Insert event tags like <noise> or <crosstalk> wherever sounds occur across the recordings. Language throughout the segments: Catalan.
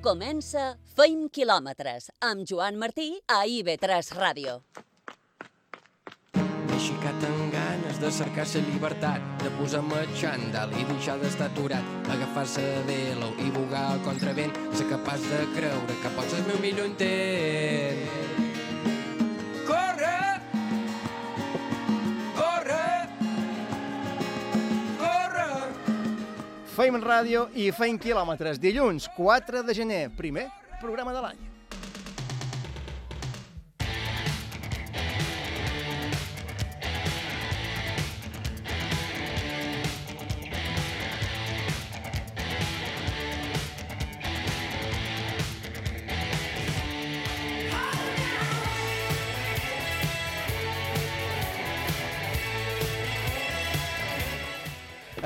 Comença Feim quilòmetres amb Joan Martí a IB3 Ràdio. M'he aixecat amb ganes de cercar la llibertat, de posar-me xandall i deixar d'estar aturat, agafar-se de velo i bugar el contravent, ser capaç de creure que pots el meu millor intent. Feim ràdio i feim quilòmetres. Dilluns, 4 de gener, primer programa de l'any.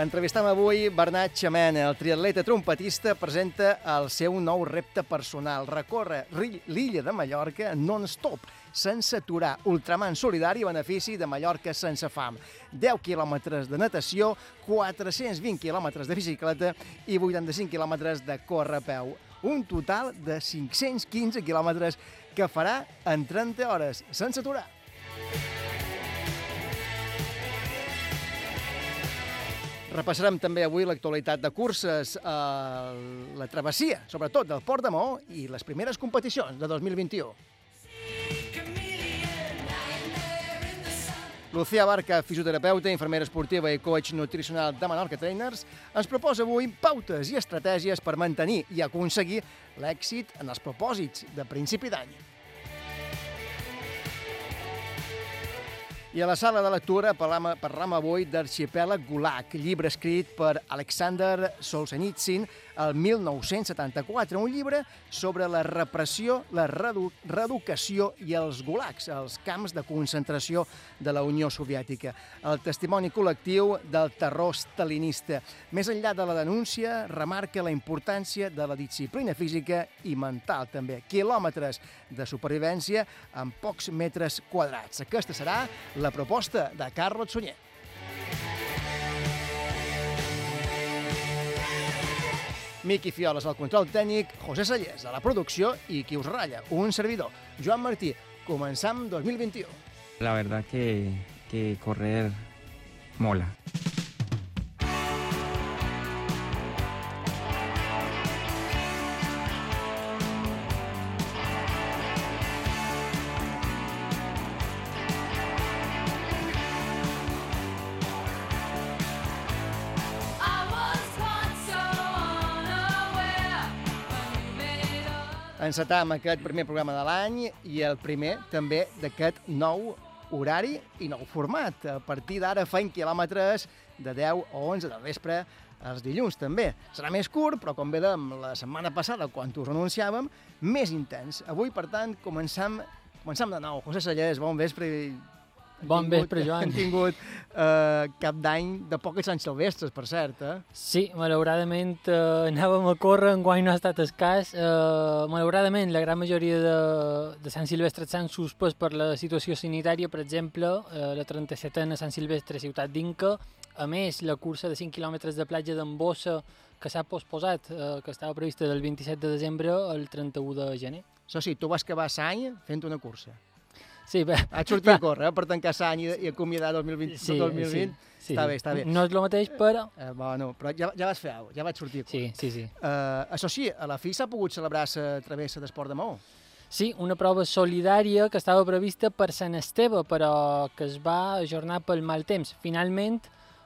Entrevistam avui Bernat Xamena, el triatleta trompetista, presenta el seu nou repte personal. Recorre l'illa de Mallorca non-stop, sense aturar, ultraman solidari i benefici de Mallorca sense fam. 10 quilòmetres de natació, 420 quilòmetres de bicicleta i 85 quilòmetres de córrer a peu. Un total de 515 quilòmetres que farà en 30 hores, sense aturar. Repassarem també avui l'actualitat de curses, eh, la travessia, sobretot del Port de Maó i les primeres competicions de 2021. Lucía Barca, fisioterapeuta, infermera esportiva i coach nutricional de Menorca Trainers, ens proposa avui pautes i estratègies per mantenir i aconseguir l'èxit en els propòsits de principi d'any. I a la sala de lectura parlam, parlam avui d'Arxipèlag Gulag, llibre escrit per Alexander Solzhenitsyn el 1974, un llibre sobre la repressió, la reedu reeducació i els gulags, els camps de concentració de la Unió Soviètica, el testimoni col·lectiu del terror stalinista. Més enllà de la denúncia, remarca la importància de la disciplina física i mental, també. Quilòmetres de supervivència en pocs metres quadrats. Aquesta serà la proposta de Carlos Sunyer. Miqui Fioles al control tècnic, José Sallés a la producció i qui us ratlla, un servidor, Joan Martí. Començam 2021. La verdad que, que correr mola. Encetam aquest primer programa de l'any i el primer també d'aquest nou horari i nou format. A partir d'ara feim quilòmetres de 10 o 11 del vespre els dilluns també. Serà més curt, però com vedem la setmana passada, quan us anunciàvem, més intens. Avui, per tant, començam, començam de nou. José Sallés, bon vespre. Hem Bon tingut- vespre, Joan. <laughs> Hem tingut eh, cap d'any de poques Sant Silvestres, per cert, eh? Sí, malauradament eh, anàvem a córrer, enguany no ha estat escàs. Eh, malauradament, la gran majoria de, de Sant Silvestre s'han suspès per la situació sanitària, per exemple, eh, la 37a Sant Silvestre Ciutat d'Inca. A més, la cursa de 5 quilòmetres de platja d'Embossa, que s'ha posposat, eh, que estava prevista del 27 de desembre al 31 de gener. Això sí, tu vas acabar l'any fent una cursa. Sí, bé, Has sortit a córrer eh, per tancar l'any i, i acomiadar 2020, sí, 2020. sí, sí, està sí. bé, està bé. No és el mateix, però... Eh, bueno, però ja, ja vas fer alguna cosa, ja vaig sortir a Sí, córrer. sí, sí. Eh, això sí, a la fi s'ha pogut celebrar la travessa d'esport de Maó. Sí, una prova solidària que estava prevista per Sant Esteve, però que es va ajornar pel mal temps. Finalment,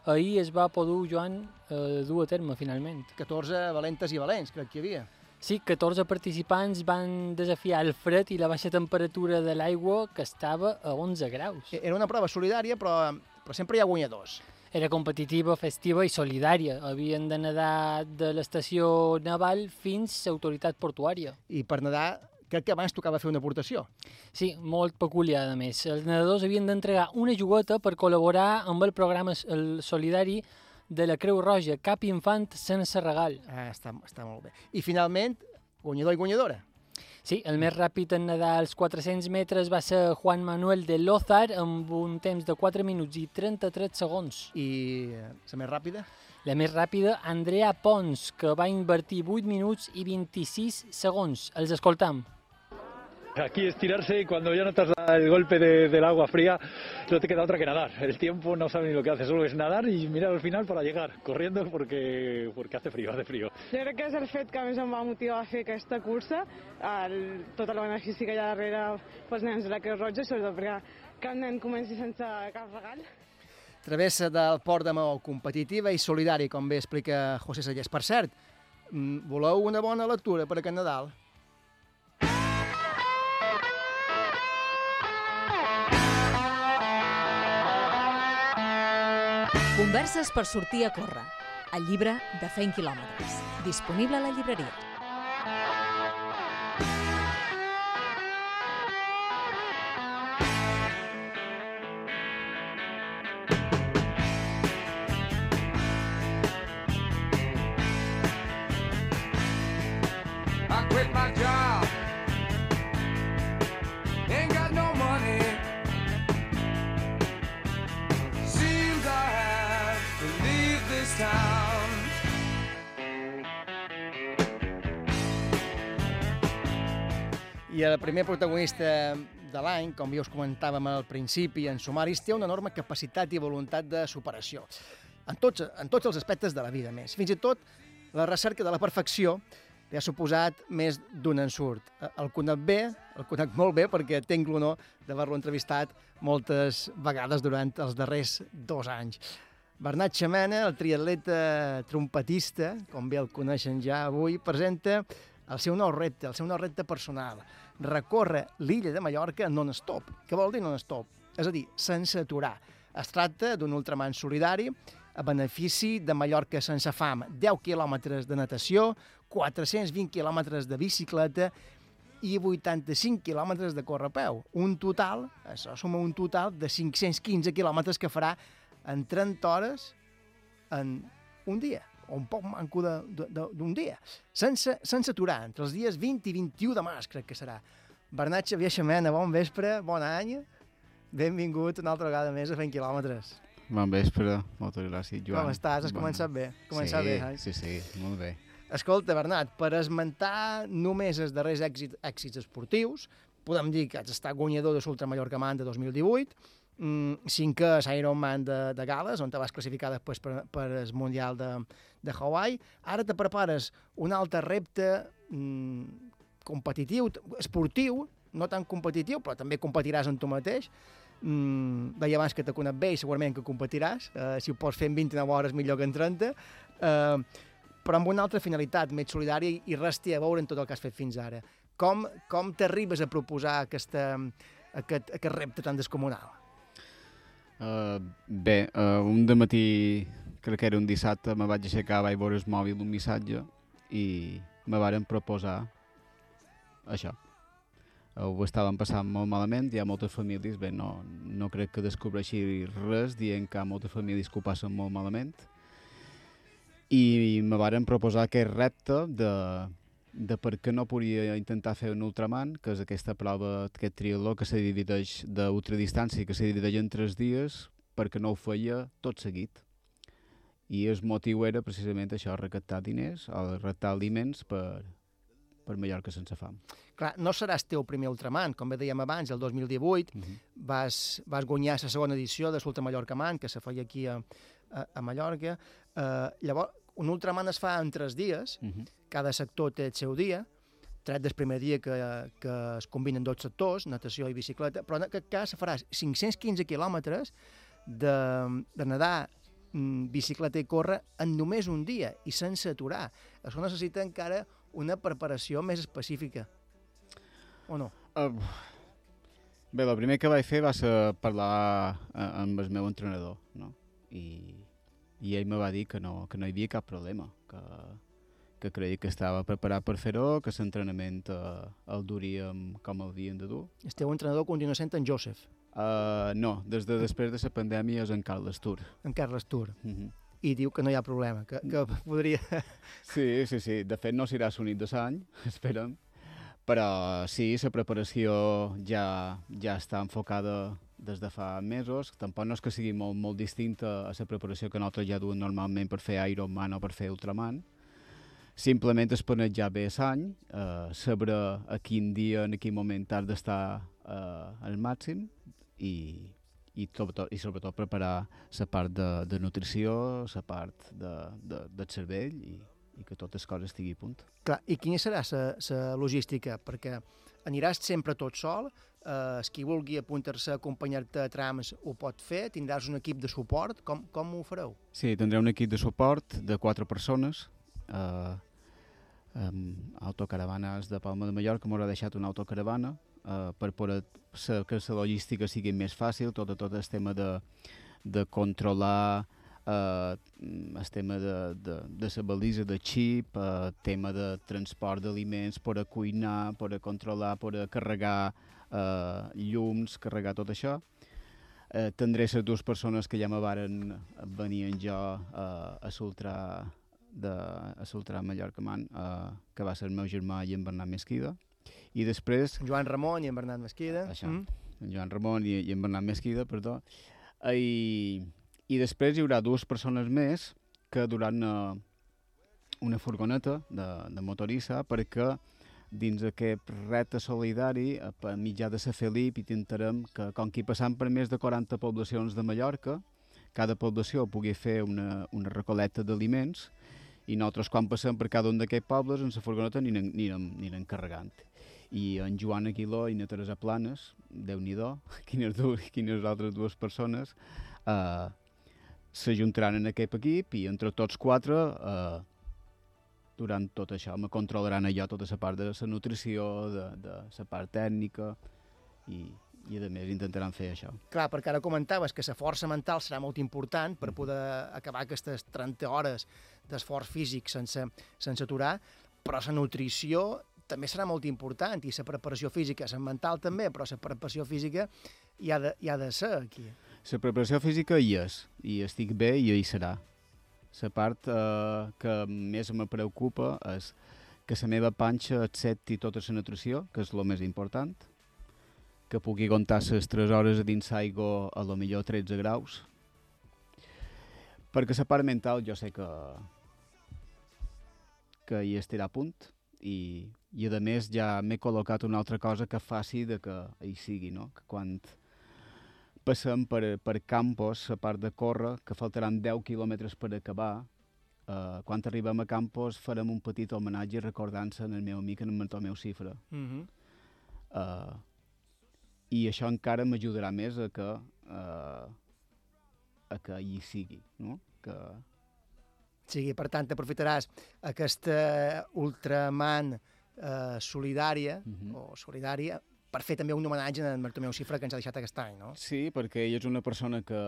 ahir es va poder, Joan, eh, dur a terme, finalment. 14 valentes i valents, crec que hi havia. Sí, 14 participants van desafiar el fred i la baixa temperatura de l'aigua, que estava a 11 graus. E- Era una prova solidària, però, però sempre hi ha guanyadors. Era competitiva, festiva i solidària. Havien de nedar de l'estació naval fins a l'autoritat portuària. I per nedar, crec que abans tocava fer una aportació. Sí, molt peculiar, a més. Els nedadors havien d'entregar una jugueta per col·laborar amb el programa el solidari de la Creu Roja, cap infant sense regal. Ah, està, està molt bé. I finalment, guanyador i guanyadora. Sí, el més ràpid en nedar als 400 metres va ser Juan Manuel de Lozar amb un temps de 4 minuts i 33 segons. I eh, la més ràpida? La més ràpida, Andrea Pons, que va invertir 8 minuts i 26 segons. Els escoltam. Aquí es tirarse y cuando ya notas el golpe de- del agua fría, no te queda otra que nadar. El tiempo no sabe ni lo que hace, solo es nadar y mirar al final para llegar, corriendo porque, porque hace frío, hace frío. Jo crec que és el fet que més em va motivar a fer aquesta cursa, el, tot el benefici que hi ha darrere pels nens de la Creu Roja, i sobretot perquè cap nen comenci sense cap regal. Travessa del Port de Maó competitiva i solidari, com bé explica José Sallés. Per cert, mm, voleu una bona lectura per aquest Nadal? Converses per sortir a córrer. El llibre de Fent quilòmetres. Disponible a la llibreria. I el primer protagonista de l'any, com ja us comentàvem al principi, en sumaris, té una enorme capacitat i voluntat de superació. En tots, en tots els aspectes de la vida, més. Fins i tot la recerca de la perfecció li ha suposat més d'un ensurt. Eh, El conec bé, el conec molt bé, perquè tinc l'honor d'haver-lo entrevistat moltes vegades durant els darrers dos anys. Bernat Xamena, el triatleta trompetista, com bé el coneixen ja avui, presenta el seu nou repte, el seu nou repte personal. Recorre l'illa de Mallorca non-stop. Què vol dir non-stop? És a dir, sense aturar. Es tracta d'un ultraman solidari a benefici de Mallorca sense fam. 10 quilòmetres de natació, 420 quilòmetres de bicicleta i 85 quilòmetres de correpeu. Un total, això suma un total de 515 quilòmetres que farà en 30 hores en un dia, o un poc manco d'un dia, sense, sense aturar, entre els dies 20 i 21 de març, crec que serà. Bernat Xavier Xamena, bon vespre, bon any, benvingut una altra vegada més a Fent Quilòmetres. Bon vespre, moltes gràcies, Joan. Com estàs? Has Bon- començat bé? Començat sí, bé, eh? Sí, sí, molt bé. Escolta, Bernat, per esmentar només els darrers èxits, èxits esportius, podem dir que has estat guanyador de l'Ultra Mallorca Man de 2018, mm, cinquè a Ironman de, de Gales, on te vas classificar després per, per el Mundial de, de Hawaii. Ara te prepares un altre repte mm, competitiu, esportiu, no tan competitiu, però també competiràs en tu mateix. Mm, deia abans que te conec bé i segurament que competiràs. Eh, si ho pots fer en 29 hores millor que en 30. Eh, però amb una altra finalitat, més solidària i- i res té a veure en tot el que has fet fins ara. Com, com t'arribes a proposar aquesta, aquest, aquest repte tan descomunal? Uh, bé, uh, un de matí, crec que era un dissabte, me vaig aixecar, vaig veure el mòbil un missatge i me varen proposar això. Ho estàvem passant molt malament, hi ha moltes famílies, bé, no, no crec que descobreixi res dient que hi ha moltes famílies que ho passen molt malament i me varen proposar aquest repte de, de per què no podria intentar fer un ultraman, que és aquesta prova, aquest triatló que se divideix d'ultradistància, que se divideix en tres dies, perquè no ho feia tot seguit. I el motiu era precisament això, recaptar diners, o recaptar aliments per, per Mallorca sense fam. Clar, no seràs teu primer Ultraman, com bé dèiem abans, el 2018 Uh -huh. vas, vas guanyar la segona edició de l'Ultra Mallorca Man, que se feia aquí a, a, a Mallorca. Uh, llavors, un Ultraman es fa en tres dies, Uh -huh. cada sector té el seu dia, tret del primer dia que, que es combinen dos sectors, natació i bicicleta, però en aquest cas faràs 515 quilòmetres de, de nedar, mm, bicicleta i córrer en només un dia i sense aturar. Això necessita encara una preparació més específica. O no? Uh, bé, el primer que vaig fer va ser parlar eh, amb el meu entrenador, no? I, i ell me va dir que no, que no hi havia cap problema, que, que creia que estava preparat per fer-ho, que l'entrenament eh, el duríem com el havien de dur. El teu entrenador continua sent en Joseph, Uh, no, des de després de la pandèmia és en Carles Tur. en Carles Tur, Uh -huh. i diu que no hi ha problema, que, que podria... Sí, sí, sí. De fet, no serà l'únic de l'any, <laughs> esperem, Però sí, la preparació ja, ja està enfocada des de fa mesos. Tampoc no és que sigui molt, molt distinta a la preparació que nosaltres ja duem normalment per fer Ironman o per fer Ultraman. Simplement es planejar bé l'any, eh, saber a quin dia, en quin moment has d'estar eh, al màxim i, i, sobretot, i sobretot preparar la part de, de nutrició, la part de, de, del cervell i, i que totes les coses estigui a punt. Clar, i quina serà la logística? Perquè aniràs sempre tot sol, eh, qui vulgui apuntar-se a acompanyar-te a trams ho pot fer, tindràs un equip de suport, com, com ho fareu? Sí, tindré un equip de suport de quatre persones, eh, amb autocaravanes de Palma de Mallorca, m'haurà deixat una autocaravana eh, per poder que la logística sigui més fàcil, tot, tot el tema de, de controlar eh, el tema de, de, de la balisa de xip, eh, tema de transport d'aliments, per a cuinar, per a controlar, per a carregar eh, llums, carregar tot això. Eh, tindré les dues persones que ja me varen venir en jo eh, a Sultra de a Sultra Mallorca Man, eh, que va ser el meu germà i en Bernat Mesquida. I després... Joan Ramon i en Bernat Mesquida. Això, mm. en Joan Ramon i, i en Bernat Mesquida, perdó. I, I després hi haurà dues persones més que duran una, una furgoneta de, de motorissa perquè dins aquest repte solidari, per mitjà de la Felip, intentarem que, com que hi passam per més de 40 poblacions de Mallorca, cada població pugui fer una, una recolecta d'aliments i nosaltres quan passem per cada un d'aquests pobles en la furgoneta anirem, anirem, anirem carregant. I en Joan Aguiló i na Teresa Planes, déu nhi <laughs> quines, quines altres dues persones, eh, s'ajuntaran en aquest equip i entre tots quatre eh, durant tot això me controlaran allò tota la part de la nutrició, de, de la part tècnica i, i a més intentaran fer això. Clar, perquè ara comentaves que la força mental serà molt important per poder acabar aquestes 30 hores d'esforç físic sense, sense aturar, però la nutrició també serà molt important i la preparació física, la mental també, però la preparació física hi ha de, hi ha de ser aquí. La preparació física hi és, i estic bé i hi serà. La part eh, que més me preocupa és que la meva panxa accepti tota la nutrició, que és el més important, que pugui aguantar les 3 hores dins l'aigua a lo millor 13 graus, perquè la part mental jo sé que que hi estarà a punt i, i a més ja m'he col·locat una altra cosa que faci de que hi sigui, no? que quan passem per, per Campos, a part de córrer, que faltaran 10 quilòmetres per acabar, eh, quan arribem a Campos farem un petit homenatge recordant-se en el meu amic, en el Bartomeu Cifra. Mm -hmm. eh, I això encara m'ajudarà més a que, eh, a que hi sigui, no? que, sigui, per tant, aprofitaràs aquesta Ultraman eh, solidària, mm -hmm. o solidària, per fer també un homenatge a en Bartomeu Cifra que ens ha deixat aquest any, no? Sí, perquè ell és una persona que,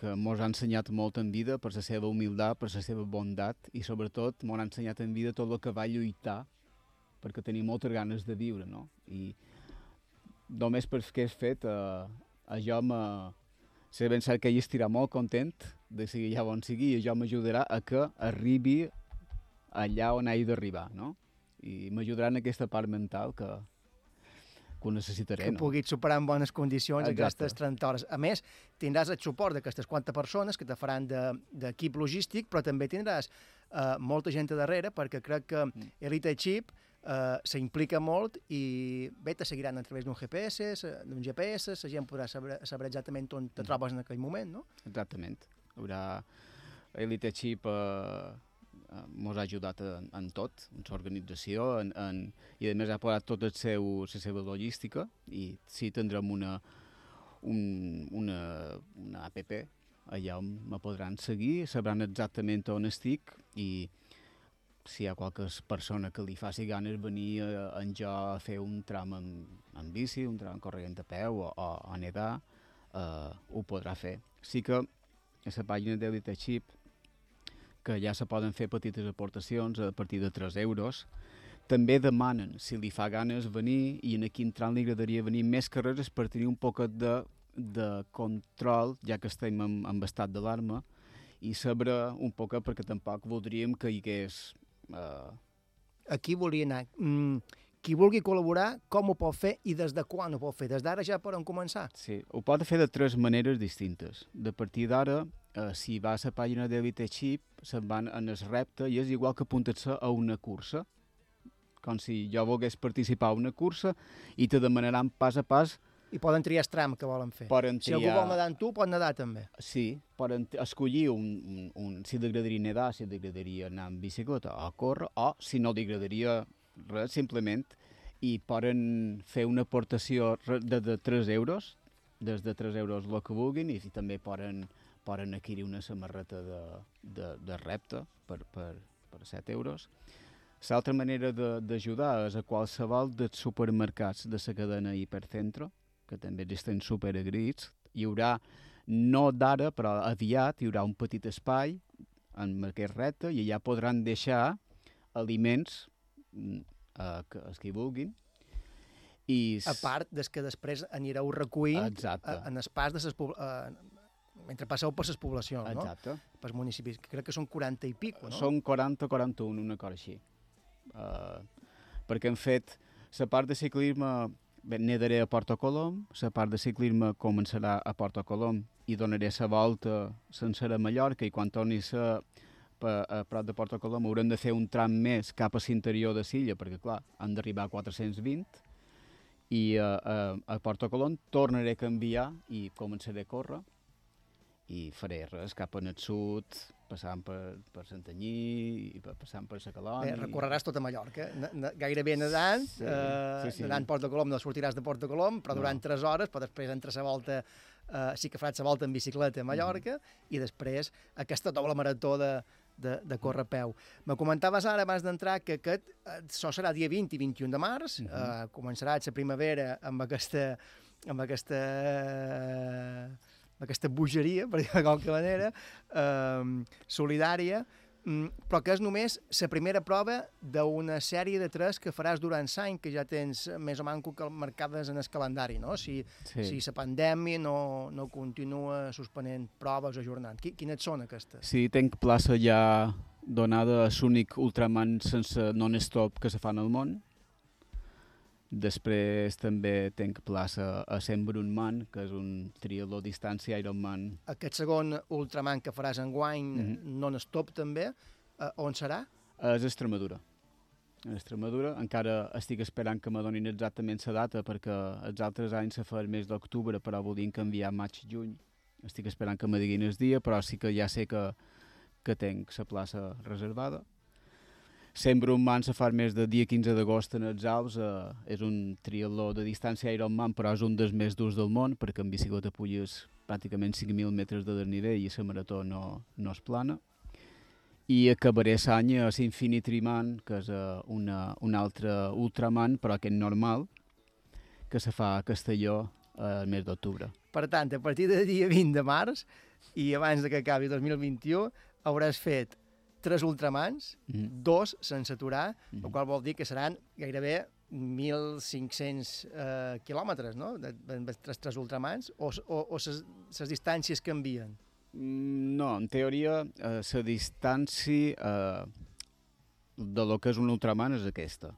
que ens ha ensenyat molt en vida per la seva humilitat, per la seva bondat i sobretot ens ha ensenyat en vida tot el que va lluitar perquè tenia moltes ganes de viure, no? I només per què és fet, eh, això me... Sé cert que ell estirà molt content de seguir allà on sigui i això m'ajudarà a que arribi allà on hagi d'arribar, no? I m'ajudarà en aquesta part mental que, que ho necessitaré. Que no? puguis superar en bones condicions Exacte. aquestes 30 hores. A més, tindràs el suport d'aquestes 40 persones que te faran d'equip de, logístic, però també tindràs eh, molta gent a darrere, perquè crec que mm. Elite Chip eh, s'implica molt i bé, te seguiran a través d'un GPS, d'un GPS, la gent podrà saber, saber exactament on te mm. trobes en aquell moment, no? Exactament haurà Elite Chip eh, eh, mos ha ajudat en, en tot, en l'organització, en, en, i a més ha posat tot el seu, la seva logística i sí tindrem una, un, una, una app allà on me podran seguir, sabran exactament on estic i si hi ha qualque persona que li faci ganes venir a, en jo a fer un tram en, en bici, un tram corrent a peu o, o a nedar, eh, ho podrà fer. Sí que a la pàgina d'Elite Chip, que ja se poden fer petites aportacions a partir de 3 euros, també demanen si li fa ganes venir i en quin tram li agradaria venir més carreres per tenir un poc de, de control, ja que estem en, en estat d'alarma, i saber un poc perquè tampoc voldríem que hi hagués... Eh... Aquí volia anar. Mm, qui vulgui col·laborar, com ho pot fer i des de quan ho pot fer? Des d'ara ja poden començar? Sí, ho pot fer de tres maneres distintes. De partir d'ara, eh, si va a la pàgina d'Elite Chip, se'n van en el repte i és igual que apuntar-se a una cursa, com si jo volgués participar a una cursa i te demanaran pas a pas I poden triar el tram que volen fer. Poden Si algú triar- vol nedar amb tu, pot nedar també. Sí, poden escollir un, un, un, si t'agradaria nedar, si t'agradaria anar amb bicicleta o córrer, o si no t'agradaria res, simplement, i poden fer una aportació de, de 3 euros, des de 3 euros el que vulguin, i, i també poden, poden adquirir una samarreta de, de, de repte per, per, per 7 euros. L'altra manera de- d'ajudar és a qualsevol dels supermercats de la cadena Hipercentro, que també estan superagrits. Hi haurà, no d'ara, però aviat, hi haurà un petit espai en aquest repte i allà podran deixar aliments mm, eh, que, els que hi vulguin. I A part des que després anireu recollint Exacte. eh, en els pas de pobl- eh, mentre passeu per les poblacions, no? Exacte. Per municipis, que crec que són 40 i pico, no? Són 40-41, una cosa així. Uh, perquè hem fet la part de ciclisme, bé, nedaré a Porto Colom, la part de ciclisme començarà a Porto Colom i donaré la volta sencera a Mallorca i quan torni a pa- a prop de Porto Colom haurem de fer un tram més cap a l'interior de Silla, perquè clar, han d'arribar a 420 i uh, uh, a Porto Colom tornaré a canviar i començaré a córrer i faré res cap en el sud, passant per, per Santanyí, i pa- passant per Calònia. Bé, recorreràs tota Mallorca, ne- ne- gairebé nedant, Sí, eh, sí, sí. nedant Port de Colom, no sortiràs de Port de Colom, però No. durant 3 hores, però després entre la volta, eh, sí que faràs la volta en bicicleta a Mallorca, Mm. i després aquesta doble marató de, de, de córrer a peu. Me comentaves ara, abans d'entrar, que aquest, eh, això serà dia 20 i 21 de març, Mhm. eh, començarà la primavera amb aquesta, amb aquesta amb aquesta bogeria, per dir de qualque manera, eh, solidària, mm, però que és només la primera prova d'una sèrie de tres que faràs durant l'any, que ja tens més o manco que marcades en el calendari, no? Si, Sí. si la pandèmia no, no continua suspenent proves o ajornant. Qui, quines són aquestes? Sí, tenc plaça ja donada a l'únic Ultraman sense non-stop que se fa al món. Després també tenc plaça a Sant Brunman, que és un triatló a distància Ironman. Aquest segon Ultraman que faràs en guany, Mhm. non-stop també, eh, on serà? És Extremadura. A Extremadura. Encara estic esperant que me donin exactament la data perquè els altres anys se fa el mes d'octubre, però volien canviar maig-juny. Estic esperant que me diguin el dia, però sí que ja sé que, que tenc la plaça reservada. Sempre un man se fa mes de dia 15 d'agost en els Alps. Eh, és un triatló de distància Ironman, però és un dels més durs del món, perquè en bicicleta puges pràcticament 5.000 metres de desnivell i la marató no, no es plana i acabaré l'any a l'Infinity Man, que és eh, una, un altre Ultraman, però aquest normal, que se fa a Castelló eh, el mes d'octubre. Per tant, a partir del dia 20 de març i abans de que acabi el 2021 hauràs fet tres ultramans, Mhm. dos sense aturar, Mhm. el qual vol dir que seran gairebé 1.500 eh, quilòmetres, no?, de, de, de tres, tres ultramans, o, o, o les distàncies canvien. Mm, No, en teoria, eh, la distància eh, de lo que és un Ultraman és aquesta.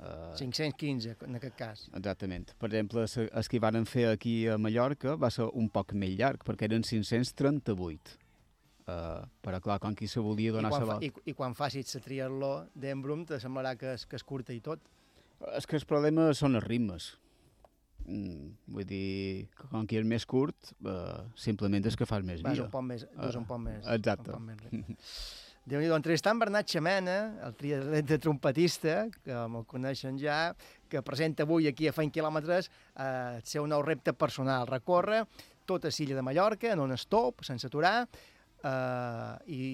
Eh, 515, en aquest cas. Exactament. Per exemple, els que van fer aquí a Mallorca va ser un poc més llarg, perquè eren 538. Uh, però clar, com qui se volia I donar quan, la fa, volta... i, I quan facis la triatló d'Embrum te semblarà que és, que és curta i tot. És que el problema són els ritmes. Mm, vull dir, com que és més curt, uh, simplement és que fas més Vas via. un poc més, dus un poc més. Exacte. Un poc més. <laughs> Déu-n'hi-do, entrevistant Bernat Xamena, el triatlet de trompetista, que me'l coneixen ja, que presenta avui aquí a Feint Quilòmetres eh, el seu nou repte personal. Recorre tota Silla de Mallorca, en un stop, sense aturar, eh, i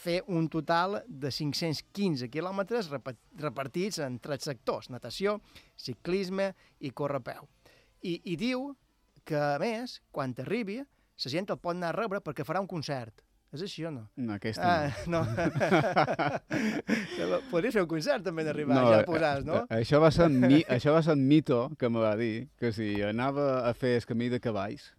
fer un total de 515 quilòmetres repa- repartits en tres sectors, natació, ciclisme i córrer a peu. I, I diu que, a més, quan arribi, la gent el pot anar a rebre perquè farà un concert. És així o no? No, aquesta ah, no. <laughs> <laughs> Podria fer un concert també d'arribar, no, ja posats, no? eh, Això va, ser mi, això va ser en Mito, que me va dir que si anava a fer el camí de cavalls,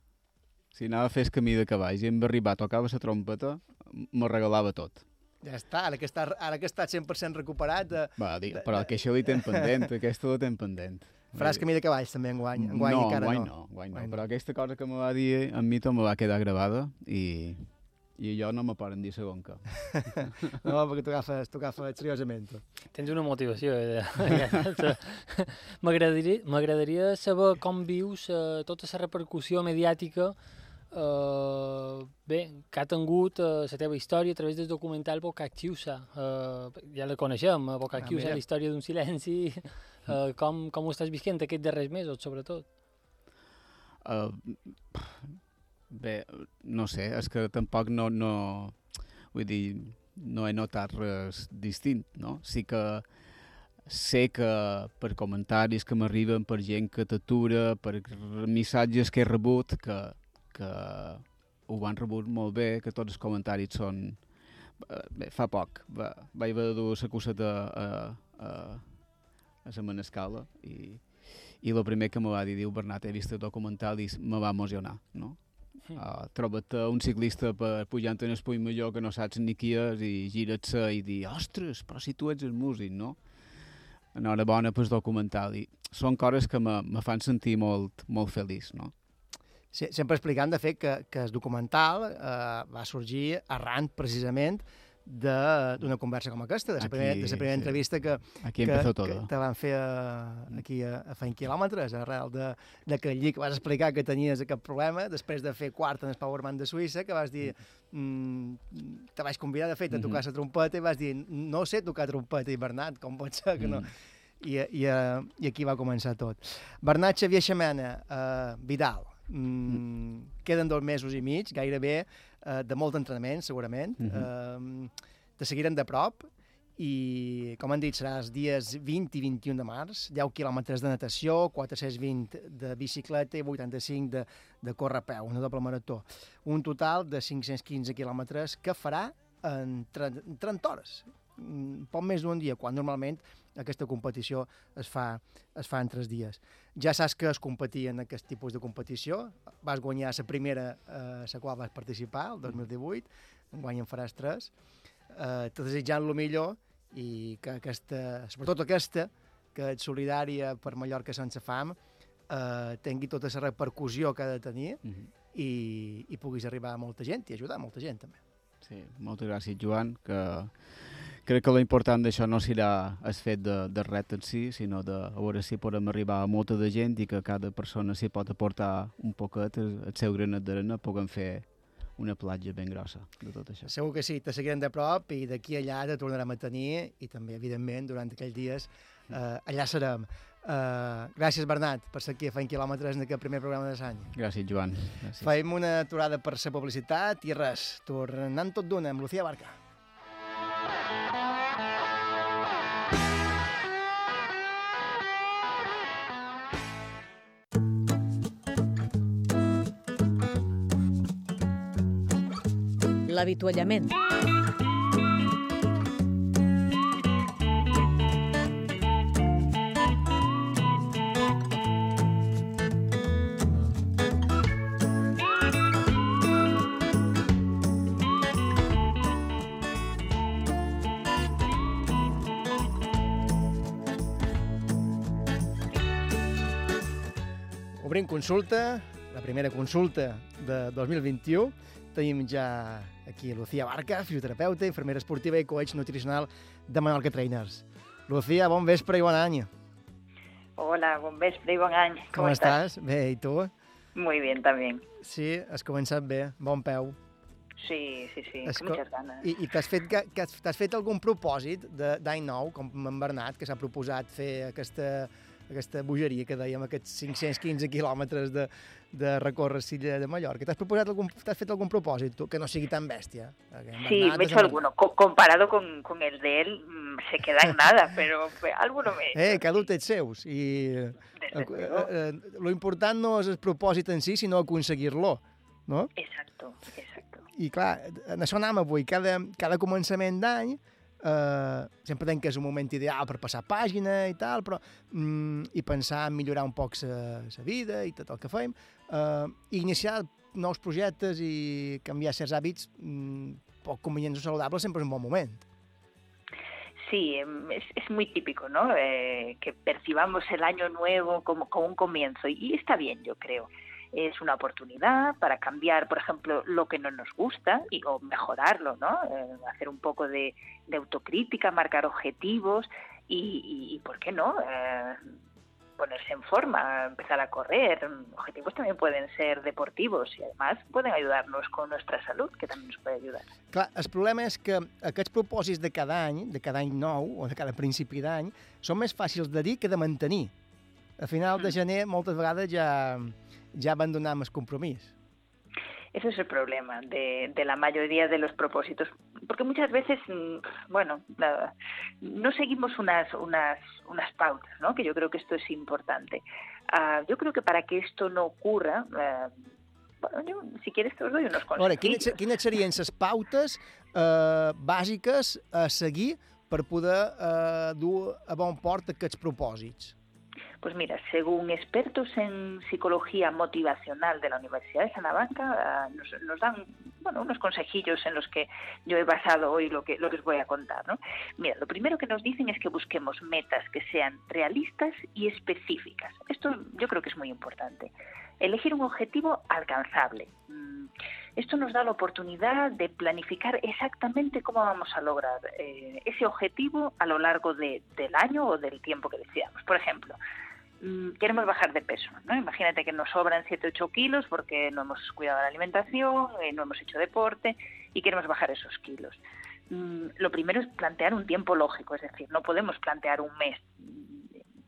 si anava a fer el camí de cavalls i em va arribar, tocava la trompeta, me regalava tot. Ja està, ara que està, ara que està 100% recuperat... De, Va, dic, però que això li tem pendent, <laughs> aquesta ho tem pendent. Faràs camí de cavalls també enguany, enguany no, encara enguany no. no, enguany no, Enguany però aquesta cosa que me va dir a mi tot me va quedar gravada i, i jo no me poden dir segon que. <laughs> No, perquè t'ho agafes, t'ho agafes seriosament. tu. Tens una motivació. Eh? <laughs> M'agradaria saber com vius eh, tota la repercussió mediàtica eh, bé, que ha tingut eh, la teva història a través del documental Bocac Chiusa. Eh, ja la coneixem, eh, Bocac Ah, Chiusa, mira. la història d'un silenci. <laughs> Eh, com, com ho estàs visquent aquests darrers mesos, sobretot? Uh, bé, no sé, és que tampoc no, no, vull dir, no he notat res distint, no? Sí que sé que per comentaris que m'arriben, per gent que t'atura, per missatges que he rebut, que, que ho han rebut molt bé, que tots els comentaris són... eh, Bé, fa poc va, vaig haver de dur la coseta a, a, a la Manescala i, i el primer que me va dir, diu Bernat, he vist el documental i me va emocionar, no? Uh, troba't un ciclista per pujant en el Puig Major que no saps ni qui és i gira't-se i dir, ostres, però si tu ets el músic, no? Enhorabona pel documental i són coses que me, me fan sentir molt, molt feliç, no? Sí, sempre explicant, de fet, que, que el documental eh, va sorgir arran, precisament, de- d'una conversa com aquesta, de la primera, de la primera sí. entrevista que, Aquí que, empezó que todo. te van fer a, aquí a, a Feint Quilòmetres, arrel de, de que allí que vas explicar que tenies aquest problema, després de fer quart en el Powerman de Suïssa, que vas dir, mm, te vaig convidar, de fet, a Mhm. tocar la trompeta i vas dir, no sé tocar trompeta, i Bernat, com pot ser que no? Mm. I, i, eh, I aquí va començar tot. Bernat Xavier Xamena, eh, Vidal, mm, queden dos mesos i mig, gairebé, eh, de molt entrenament, segurament. Mhm. eh, te seguirem de prop i, com han dit, serà els dies 20 i 21 de març, 10 quilòmetres de natació, 420 de bicicleta i 85 de, de córrer a peu, una doble marató. Un total de 515 quilòmetres que farà en 30, en 30 hores, mm, poc més d'un dia, quan normalment aquesta competició es fa, es fa en tres dies. Ja saps que es competia en aquest tipus de competició, vas guanyar la primera a la qual vas participar, el 2018, enguany en faràs tres, eh, te desitjant el millor i que aquesta, sobretot aquesta, que ets solidària per Mallorca sense fam, eh, tingui tota la repercussió que ha de tenir Mhm. i, i puguis arribar a molta gent i ajudar molta gent també. Sí, moltes gràcies, Joan, que crec que l'important d'això no serà el fet de, de ret en si, sinó de a veure si podem arribar a molta de gent i que cada persona s'hi pot aportar un poquet el, seu granet d'arena, puguem fer una platja ben grossa de tot això. Segur que sí, te seguirem de prop i d'aquí allà te tornarem a tenir i també, evidentment, durant aquells dies eh, allà serem. Eh, gràcies, Bernat, per ser aquí a Feint Quilòmetres en aquest primer programa de l'any. Gràcies, Joan. Gràcies. Faim una aturada per la publicitat i res, tornant tot d'una amb Lucía Barca. L'avituallament. Obrim consulta, la primera consulta de 2021. Tenim ja aquí Lucía Barca, fisioterapeuta, infermera esportiva i coach nutricional de Menorca Trainers. Lucía, bon vespre i bon any. Hola, buen vespre y buen año. Com, estàs? Bé, i tu? Muy bien también. Sí, has començat bé, bon peu. Sí, sí, sí, Es con co- muchas ganas. I, i t'has fet, que, que has, fet algun propòsit de- d'any nou, com en Bernat, que s'ha proposat fer aquesta, aquesta bogeria que dèiem, aquests 515 quilòmetres de, de recórrer Silla de Mallorca. T'has proposat algun, t'has fet algun propòsit, tu, que no sigui tan bèstia? Sí, me he hecho alguno. Co- comparado con, con el de él, mm, se queda en nada, <laughs> pero pues, alguno me... Eh, cada un té els seus. I eh, eh, eh, lo important no és el propòsit en si, sinó aconseguir-lo. No? Exacto, exacto. I clar, en això anàvem avui. Cada, cada començament d'any eh, sempre tenc que és un moment ideal per passar pàgina i tal, però mm, i pensar en millorar un poc la vida i tot el que fem, eh, iniciar nous projectes i canviar certs hàbits mm, poc convenients saludables sempre és un bon moment. Sí, em, es, es muy típico, ¿no? Eh, que percibamos el año nuevo como, como un comienzo y, está bien, yo creo. Es una oportunidad para cambiar, por ejemplo, lo que no nos gusta y, o mejorarlo, ¿no? Eh, hacer un poco de, autocrítica, marcar objetivos y, y, y ¿por qué no? Eh, ponerse en forma, empezar a correr. Objetivos también pueden ser deportivos y además pueden ayudarnos con nuestra salud, que también nos puede ayudar. Clar, el problema és que aquests propòsits de cada any, de cada any nou o de cada principi d'any, són més fàcils de dir que de mantenir. A final de gener moltes vegades ja, ja abandonem el compromís. Ese es el problema de, de la mayoría de los propósitos, porque muchas veces, mm, bueno, no seguimos unas, unas, unas pautas, ¿no? Que yo creo que esto es importante. Ah, yo creo que para que esto no ocurra, eh, bueno, yo, si quieres te os doy unos A veure, quines, consejos. quines serien les pautes eh, bàsiques a seguir per poder eh, dur a bon port aquests propòsits? Pues mira, según expertos en psicología motivacional de la Universidad de Salamanca, ah, nos, nos dan bueno, unos consejillos en los que yo he basado hoy lo que, lo que os voy a contar. ¿no? Mira, lo primero que nos dicen es que busquemos metas que sean realistas y específicas. Esto yo creo que es muy importante. Elegir un objetivo alcanzable. Mm, Esto nos da la oportunidad de planificar exactamente cómo vamos a lograr eh, ese objetivo a lo largo de- del año o del tiempo que decidamos. Por ejemplo, mm, queremos bajar de peso, ¿no? Imagínate que nos sobran 7 8 kilos porque no hemos cuidado la alimentación, eh, no hemos hecho deporte y queremos bajar esos kilos. Mm, Lo primero es plantear un tiempo lógico, es decir, no podemos plantear un mes. Mm,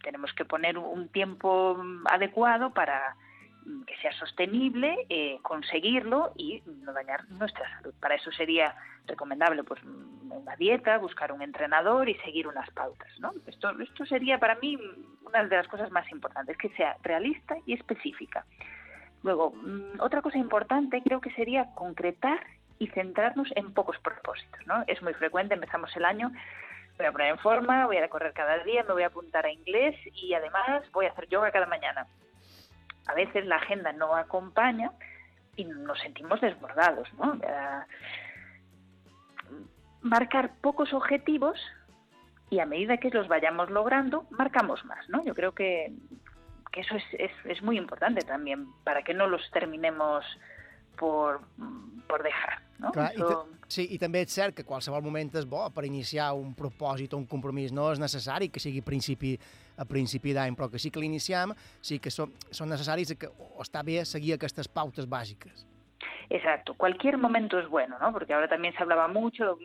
Tenemos que poner un tiempo adecuado para que sea sostenible, eh, conseguirlo y no dañar nuestra salud. Para eso sería recomendable pues mm, una dieta, buscar un entrenador y seguir unas pautas. ¿no? Esto, esto sería para mí una de las cosas más importantes, que sea realista y específica. Luego, mm, otra cosa importante creo que sería concretar y centrarnos en pocos propósitos. ¿no? Es muy frecuente, empezamos el año, voy a poner en forma, voy a correr cada día, me voy a apuntar a inglés y además voy a hacer yoga cada mañana. A veces la agenda no acompaña y nos sentimos desbordados. ¿no? Marcar pocos objetivos y a medida que los vayamos logrando, marcamos más. ¿no? Yo creo que, que eso es, es, es muy importante también para que no los terminemos por, por dejar. No? Clar, i, sí, I també és cert que qualsevol moment és bo per iniciar un propòsit o un compromís. No és necessari que sigui principi, a principi d'any, però que sí que l'iniciem, sí que són, són necessaris que, o està bé seguir aquestes pautes bàsiques. Exacto, cualquier momento es bueno, ¿no? Porque ahora también se hablaba mucho,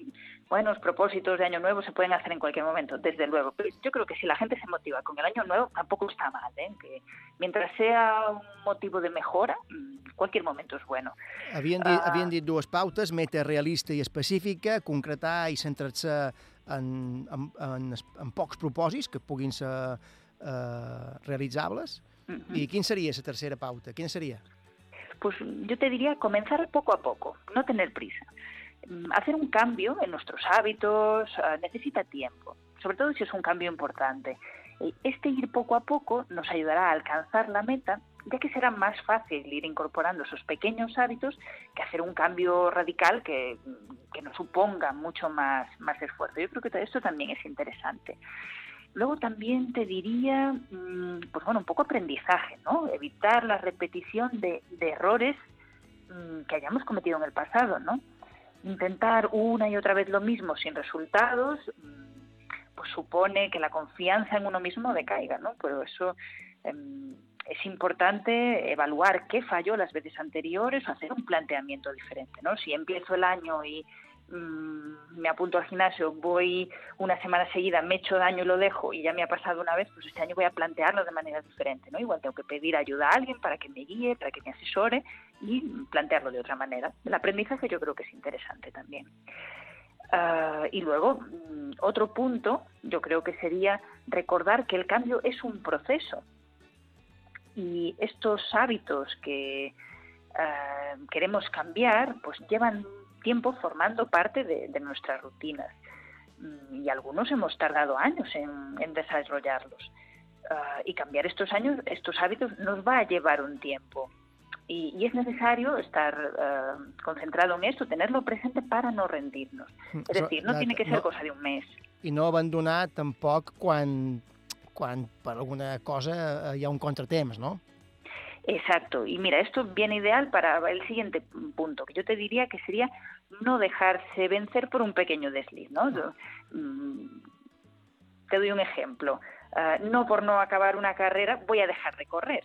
bueno, los propósitos de Año Nuevo se pueden hacer en cualquier momento, desde luego. Pero yo creo que si la gente se motiva con el Año Nuevo, tampoco está mal, ¿eh? Que mientras sea un motivo de mejora, mm, cualquier momento es bueno. Havien dit, Ah. havien dit dues pautes, meta realista i específica, concretar i centrar-se en, en, en, en pocs propòsits que puguin ser eh, realitzables. Ujú. I quina seria la tercera pauta? Quina seria? Pues yo te diría comenzar poco a poco, no tener prisa. Mm, Hacer un cambio en nuestros hábitos eh, necesita tiempo, sobre todo si es un cambio importante. Este ir poco a poco nos ayudará a alcanzar la meta, que será más fácil ir incorporando esos pequeños hábitos que hacer un cambio radical que, que nos suponga mucho más, más esfuerzo. Yo creo que esto también es interesante. Luego también te diría, mm, pues bueno, un poco aprendizaje, ¿no? Evitar la repetición de, de errores mm, que hayamos cometido en el pasado, ¿no? Intentar una y otra vez lo mismo sin resultados, mm, pues supone que la confianza en uno mismo decaiga, ¿no? Pero eso em, es importante evaluar qué falló las veces anteriores hacer un planteamiento diferente, ¿no? Si empiezo el año y mm, me apunto al gimnasio, voy una semana seguida, me echo daño y lo dejo y ya me ha pasado una vez, pues este año voy a plantearlo de manera diferente, ¿no? Igual tengo que pedir ayuda a alguien para que me guíe, para que me asesore y plantearlo de otra manera. El aprendizaje yo creo que es interesante también. Ah, y luego, mm, otro punto, yo creo que sería recordar que el cambio es un proceso. Y estos hábitos que ah, queremos cambiar, pues llevan tiempo formando parte de, de nuestras rutinas. Mm, Y algunos hemos tardado años en, en desarrollarlos. Ah, y cambiar estos años, estos hábitos nos va a llevar un tiempo. Y, y es necesario estar eh, concentrado en esto, tenerlo presente para no rendirnos. Mm, Es decir, no tiene que ser cosa de un mes. I no abandonar tampoc quan, per alguna cosa eh, hi ha un contratemps, no? Exacto. Y mira, esto viene ideal para el siguiente punto, que yo te diría que sería no dejarse vencer por un pequeño desliz, ¿no? Yo, mm, te doy un ejemplo. Ah, no por no acabar una carrera voy a dejar de correr.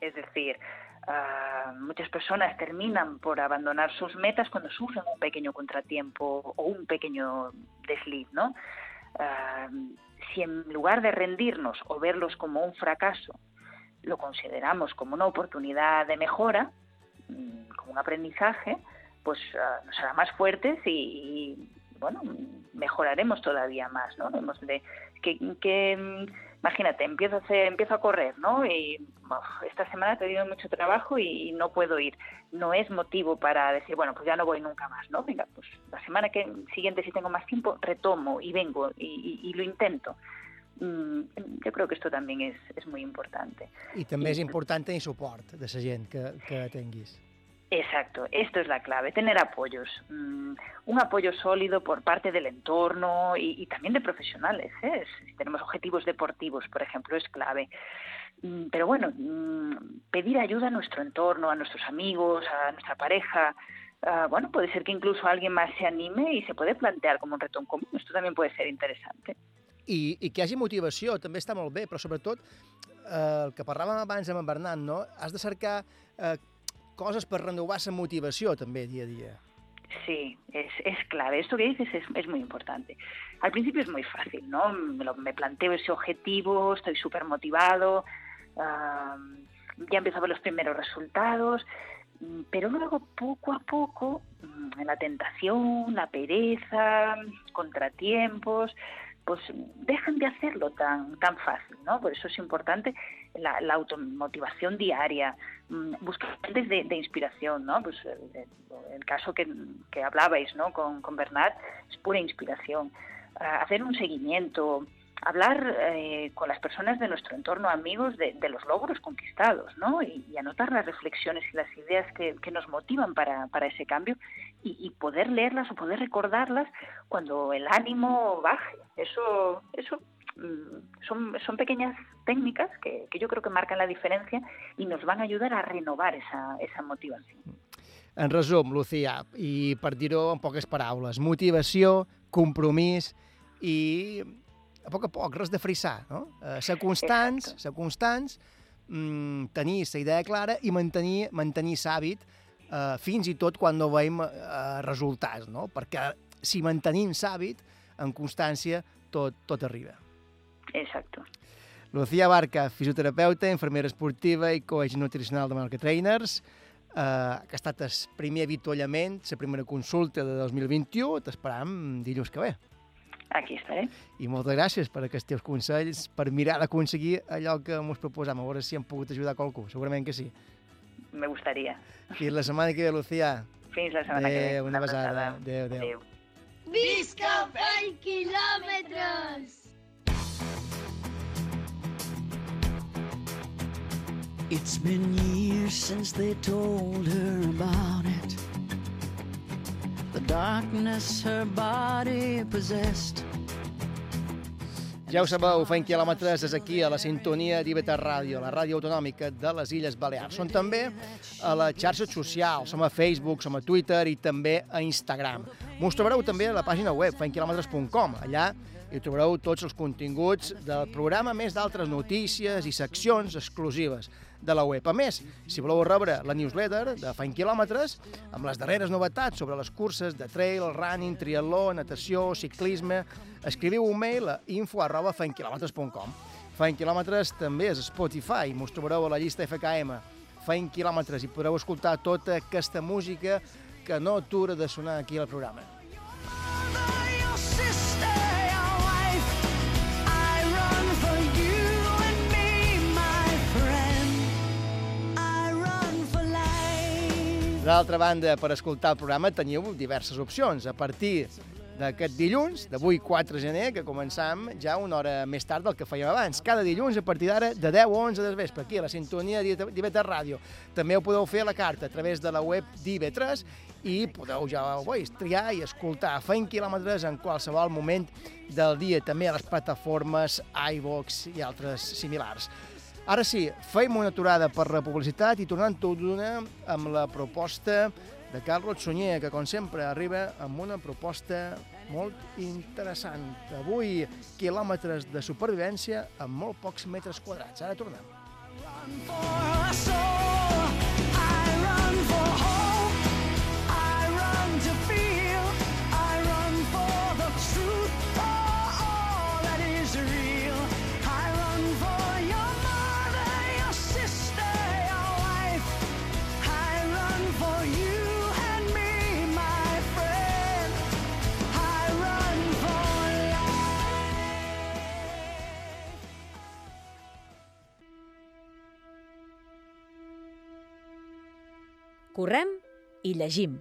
Es decir, ah, muchas personas terminan por abandonar sus metas cuando sufren un pequeño contratiempo o un pequeño desliz, ¿no? Ah, si en lugar de rendirnos o verlos como un fracaso, lo consideramos como una oportunidad de mejora, mm, como un aprendizaje, pues ah, nos hará más fuertes y, y, bueno, mejoraremos todavía más, ¿no? Hemos de, que, mm, imagínate, empiezo a, hacer, empiezo a correr, ¿no? Y uf, esta semana he tenido mucho trabajo y, no puedo ir. No es motivo para decir, bueno, pues ya no voy nunca más, ¿no? Venga, pues la semana que siguiente, si tengo más tiempo, retomo y vengo y, y- y lo intento. Mm, yo creo que esto también es, es muy importante. I també és important tenir suport de la gent que, que tinguis. Exacto, esto es la clave, tener apoyos, mm, un apoyo sólido por parte del entorno y, también de profesionales. ¿eh? Si tenemos objetivos deportivos, por ejemplo, es clave. Mm, Pero bueno, mm, pedir ayuda a nuestro entorno, a nuestros amigos, a nuestra pareja. ah, bueno, puede ser que incluso alguien más se anime y se puede plantear como un reto en común. Esto también puede ser interesante. I, que hi hagi motivació també està molt bé, però sobretot eh, que parlàvem abans amb en Bernat, no? has de cercar eh, coses per renovar la motivació també dia a dia. Sí, es, es clave. Esto que dices es, es muy importante. Al principio es muy fácil, ¿no? Me, lo- me planteo ese objetivo, estoy súper motivado, am, ya empiezo a ver los primeros resultados, pero luego poco a poco mm, la tentación, la pereza, contratiempos, pues dejan de hacerlo tan, tan fácil, ¿no? Por eso es importante la, automotivación diaria, mm, buscar fuentes de, inspiración, ¿no? Pues el, el- el caso que, que hablabais, ¿no? Con, con Bernat es pura inspiración. Ah, hacer un seguimiento, hablar eh, con las personas de nuestro entorno, amigos, de, los logros conquistados, ¿no? Y, anotar las reflexiones y las ideas que, nos motivan para, para ese cambio y, y poder leerlas o poder recordarlas cuando el ánimo baje. Eso, eso son, son pequeñas técnicas que, que yo creo que marcan la diferencia y nos van a ayudar a renovar esa, esa motivación. En resum, Lucía, i per dir-ho en poques paraules, motivació, compromís i a poc a poc, res de frissar, no? Eh, ser constants, ser constants, mm, tenir la idea clara i mantenir, mantenir l'hàbit eh, fins i tot quan no veiem eh, resultats, no? Perquè si mantenim l'hàbit, en constància, tot, tot arriba. Exacto. Lucía Barca, fisioterapeuta, infermera esportiva i coach nutricional de Marca Trainers, eh, que ha estat el primer avituallament, la primera consulta de 2021, t'esperam dilluns que ve. Aquí estaré. I moltes gràcies per aquests teus consells, per mirar d'aconseguir allò que ens proposam, a veure si hem pogut ajudar qualcú, segurament que sí. Me gustaría. Fins la setmana que ve, Lucía. Fins la setmana que ve. Una besada. Adéu, adéu. Adéu. Visca 20 quilòmetres! It's been years since they told her about it. The darkness her body possessed. Ja ho sabeu, fent quilòmetres és aquí a la sintonia d'Ibeta Ràdio, la ràdio autonòmica de les Illes Balears. Són també a les xarxes socials, som a Facebook, som a Twitter i també a Instagram. Mos trobareu també a la pàgina web fentquilòmetres.com. Allà hi trobareu tots els continguts del programa, més d'altres notícies i seccions exclusives de la web. A més, si voleu rebre la newsletter de Faint Quilòmetres, amb les darreres novetats sobre les curses de trail, running, triatló, natació, ciclisme, escriviu un mail a info arroba faintquilòmetres.com. Faint Quilòmetres també és Spotify, mos trobareu a la llista FKM. Faint Quilòmetres i podreu escoltar tota aquesta música que no atura de sonar aquí al programa. D'altra banda, per escoltar el programa teniu diverses opcions. A partir d'aquest dilluns, d'avui 4 de gener, que començam ja una hora més tard del que fèiem abans. Cada dilluns, a partir d'ara, de 10 a 11 del vespre, aquí a la sintonia d'IV3 Ràdio. També ho podeu fer a la carta a través de la web d'IV3 i podeu, ja ho veus, triar i escoltar Feim quilòmetres en qualsevol moment del dia, també a les plataformes iVox i altres similars. Ara sí, feim una aturada per la publicitat i tornant tot d'una amb la proposta de Carlos Sunyer, que com sempre arriba amb una proposta molt interessant. Avui, quilòmetres de supervivència amb molt pocs metres quadrats. Ara tornem. for a soul. Correm i llegim.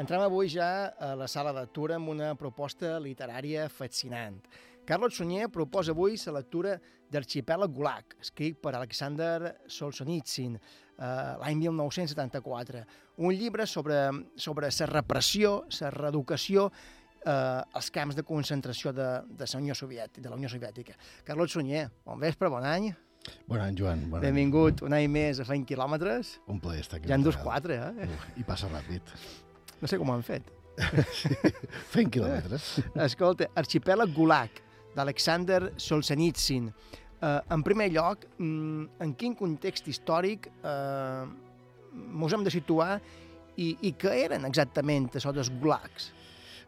Entrem avui ja a la sala de lectura amb una proposta literària fascinant. Carlos Sunyer proposa avui la lectura d'Arxipèlag Gulag, escrit per Alexander Solzhenitsyn eh, l'any 1974. Un llibre sobre, sobre la repressió, la reeducació eh, als camps de concentració de, de la Unió Soviètica, de la Unió Soviètica. Carlos Sunyer, bon vespre, bon any. Bon any, Joan. Bon any. Benvingut un any més a Feint Quilòmetres. Un plaer estar aquí. Ja en dos quatre, eh? Uf, I passa ràpid. No sé com ho han fet. <laughs> Fent quilòmetres. Escolta, Arxipèlag Gulag, d'Alexander Solzhenitsyn. Eh, en primer lloc, mm, en quin context històric eh, mos hem de situar i, i què eren exactament dels gulags?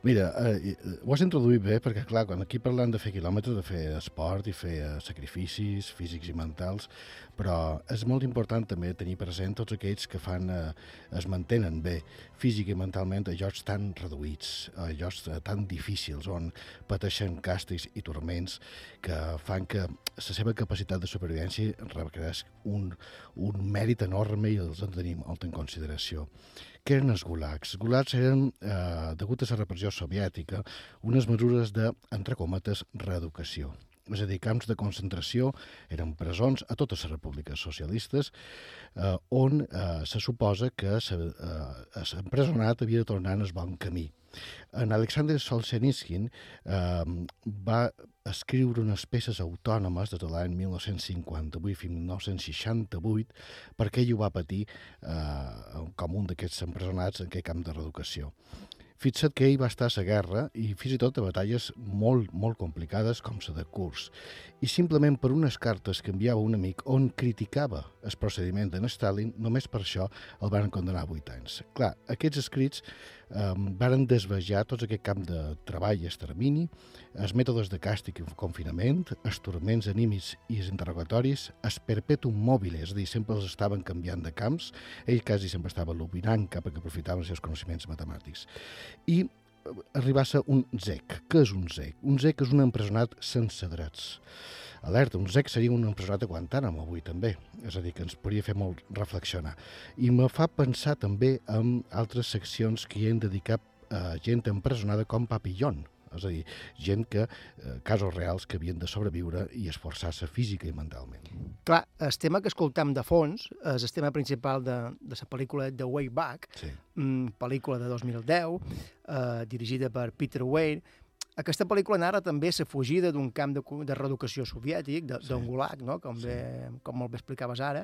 Mira, eh, eh, ho has introduït bé, perquè, clar, quan aquí parlant de fer quilòmetres, de fer esport i fer eh, sacrificis físics i mentals, però és molt important també tenir present tots aquells que fan, eh, es mantenen bé físic i mentalment a llocs tan reduïts, a llocs eh, tan difícils, on pateixen càstigs i turments que fan que la seva capacitat de supervivència requereix un, un mèrit enorme i els en tenim molt en consideració. Què eren els gulags? Gulags eren, eh, degut a la repressió soviètica, unes mesures de, entre cometes, reeducació. És a dir, camps de concentració eren presons a totes les repúbliques socialistes eh, on eh, se suposa que l'empresonat havia de tornar en el bon camí. En Alexander Solzhenitsyn eh, va escriure unes peces autònomes des de l'any 1958 fins 1968 perquè ell ho va patir eh, com un d'aquests empresonats en aquest camp de reeducació. Fixa't que ell va estar a la guerra i fins i tot a batalles molt, molt complicades com la de Kurs. I simplement per unes cartes que enviava un amic on criticava el procediment d'en Stalin, només per això el van condenar a 8 anys. Clar, aquests escrits eh, varen desvejar tots aquest camp de treball i extermini, els mètodes de càstig i confinament, els turments anímics i els interrogatoris, el perpetuum mobile, és a dir, sempre els estaven canviant de camps, ell quasi sempre estava lobinant cap que aprofitaven els seus coneixements matemàtics. I arribar a ser un zec. Què és un zec? Un zec és un empresonat sense drets. Alerta, un zec seria un empresonat a Guantánamo avui també, és a dir, que ens podria fer molt reflexionar. I me fa pensar també en altres seccions que hi hem dedicat a gent empresonada com Papillon, és a dir, gent que, eh, casos reals que havien de sobreviure i esforçar-se física i mentalment. Clar, el tema que escoltam de fons és el tema principal de, de la pel·lícula The Way Back, sí. mm, pel·lícula de 2010, eh, dirigida per Peter Weir. Aquesta pel·lícula narra també la fugida d'un camp de, de reeducació soviètic, de- d'un sí. gulag, no? com, bé, com molt bé explicaves ara.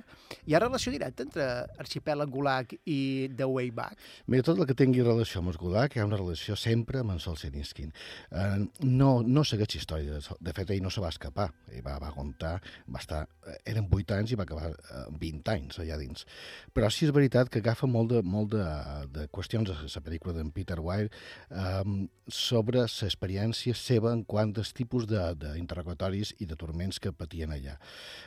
Hi ha relació directa entre arxipèlag gulag i The Way Back? Mira, tot el que tingui relació amb el Gulag, hi ha una relació sempre amb en Solzhenitsyn. Eh, no, no segueix història. de fet, ell no se va escapar. Ell va, va aguantar, va estar... eh, Eren 8 anys i va acabar eh, 20 anys allà dins. Però sí és veritat que agafa molt de, molt de, de qüestions a la pel·lícula d'en Peter Weir eh, sobre l'experiència experiència seva en quant als tipus d'interrogatoris i de turments que patien allà.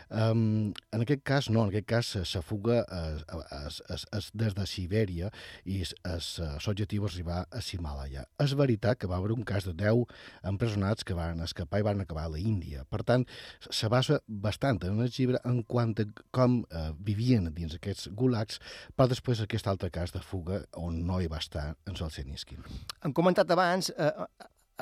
Um, en aquest cas, no, en aquest cas eh, la fuga és, és, és, és des de Sibèria i l'objectiu és arribar a Himalaya. És veritat que va haver un cas de 10 empresonats que van escapar i van acabar a la Índia. Per tant, se basa bastant en el llibre en quant a com eh, vivien dins aquests gulags, però després aquest altre cas de fuga on no hi va estar en Solzhenitsyn. Hem comentat abans eh,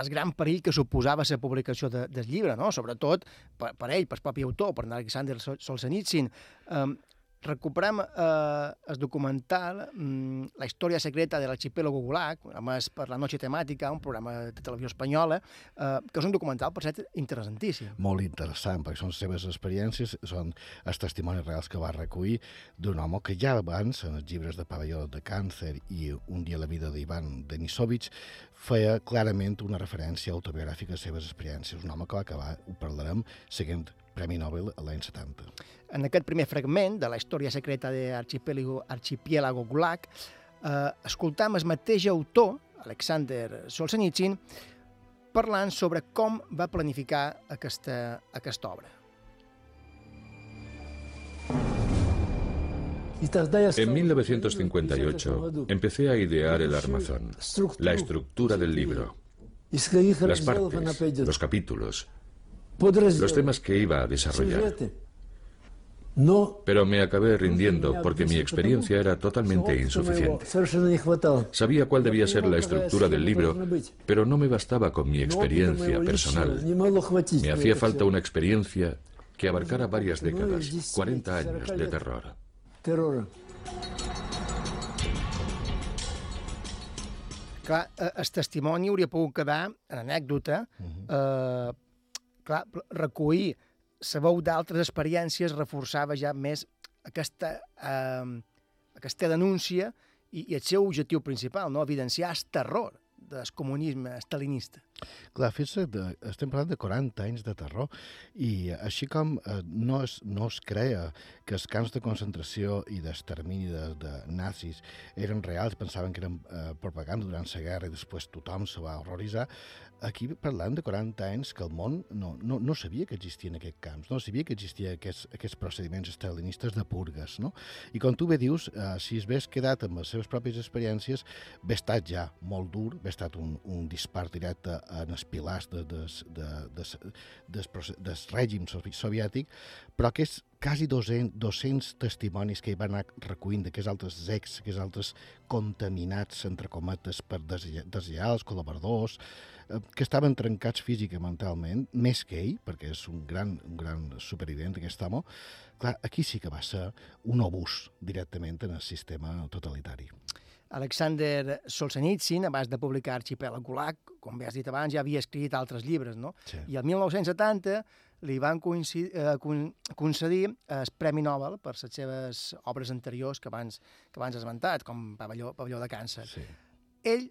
el gran perill que suposava la publicació de, del llibre, no? sobretot per, per ell, per el propi autor, per Alexander Sol- Solzhenitsyn. Um, recuperem eh, el documental mm, La història secreta de l'arxipélago Gulag, emès per La Noche Temàtica, un programa de televisió espanyola, eh, que és un documental, per cert, interessantíssim. molt interessant, perquè són les seves experiències, són els testimonis reals que va recollir d'un home que ja abans, en els llibres de Pavelló de Càncer i Un dia a la vida d'Ivan Denisovich, feia clarament una referència autobiogràfica a les seves experiències. Un home que va acabar, ho parlarem, seguint Premi Nobel a l'any 70. En aquest primer fragment de la història secreta de Archipiélago, Archipiélago Gulag, eh, escoltam el mateix autor, Alexander Solzhenitsyn, parlant sobre com va planificar aquesta, aquesta obra. En 1958 empecé a idear el armazón, la estructura del libro, las partes, los capítulos, los temas que iba a desarrollar. Pero me acabé rindiendo porque mi experiencia era totalmente insuficiente. Sabía cuál debía ser la estructura del libro, pero no me bastaba con mi experiencia personal. Me hacía falta una experiencia que abarcara varias décadas, 40 años de terror. Clar, eh, el testimoni hauria pogut quedar en anècdota, eh, clar, la veu d'altres experiències reforçava ja més aquesta, eh, aquesta denúncia i, i el seu objectiu principal, no? evidenciar el terror del comunisme stalinista. Clar, fes de, estem parlant de 40 anys de terror i així com eh, no, es, no es creia que els camps de concentració i d'extermini de, de nazis eren reals, pensaven que eren eh, propaganda durant la guerra i després tothom se va horroritzar, aquí parlant de 40 anys que el món no, no, no sabia que existien aquests camps, no sabia que existien aquests, aquests procediments estalinistes de purgues, no? I com tu bé dius, eh, si es ves quedat amb les seves pròpies experiències, ve estat ja molt dur, ve estat un, un dispar directe en els pilars de, de, de, de, de, de, del règim sovi- soviètic, però aquests quasi 200, 200 testimonis que hi van anar recollint d'aquests altres ex, aquests altres contaminats, entre cometes, per deslleials, col·laboradors, eh, que estaven trencats físic i mentalment, més que ell, perquè és un gran, un gran supervivent, aquest home, clar, aquí sí que va ser un obús directament en el sistema totalitari. Alexander Solzhenitsyn, abans de publicar Arxipèlag Gulag, com bé has dit abans, ja havia escrit altres llibres, no? Sí. I el 1970 li van coincidir, eh, con- concedir el Premi Nobel per les seves obres anteriors que abans, que abans has esmentat, com Pavelló, Pavelló de Càncer. Sí. Ell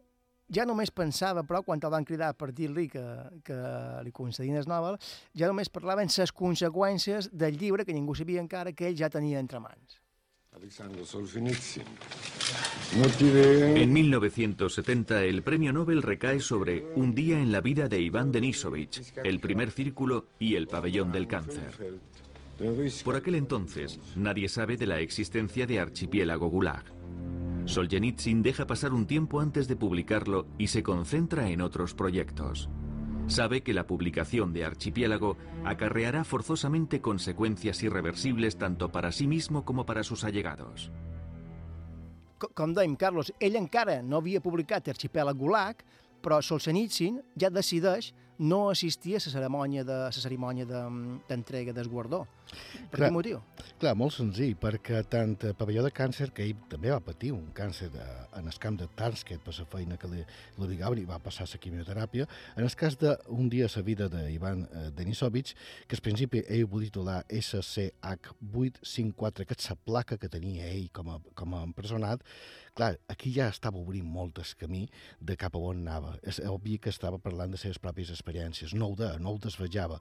ja només pensava, però, quan el van cridar per dir-li que, que li concedien el Nobel, ja només parlaven les conseqüències del llibre que ningú sabia encara que ell ja tenia entre mans. En 1970 el premio Nobel recae sobre Un día en la vida de Iván Denisovich, El primer círculo y El pabellón del cáncer. Por aquel entonces, nadie sabe de la existencia de Archipiélago Gulag. Solzhenitsyn deja pasar un tiempo antes de publicarlo y se concentra en otros proyectos. Sabe que la publicación de Archipiélago acarreará forzosamente consecuencias irreversibles tanto para sí mismo como para sus allegados. Co- com dèiem, Carlos, ell encara no havia publicat Arxipèlag Gulag, però Solzhenitsyn ja decideix no assistir a la cerimònia de la cerimònia de- d'entrega del guardó. Per Clar. quin motiu? Clar, molt senzill, perquè tant Pavelló de Càncer, que ell també va patir un càncer de, en el camp de Tarsket per la feina que li, li obligava i va passar la quimioteràpia, en el cas d'un dia a la vida d'Ivan eh, Denisovich, que al principi ell volia titular SCH854, que és la placa que tenia ell com a, com a empresonat, clar, aquí ja estava obrint molt el camí de cap a on anava. És obvi que estava parlant de seves pròpies experiències, no ho de, no ho desvetjava.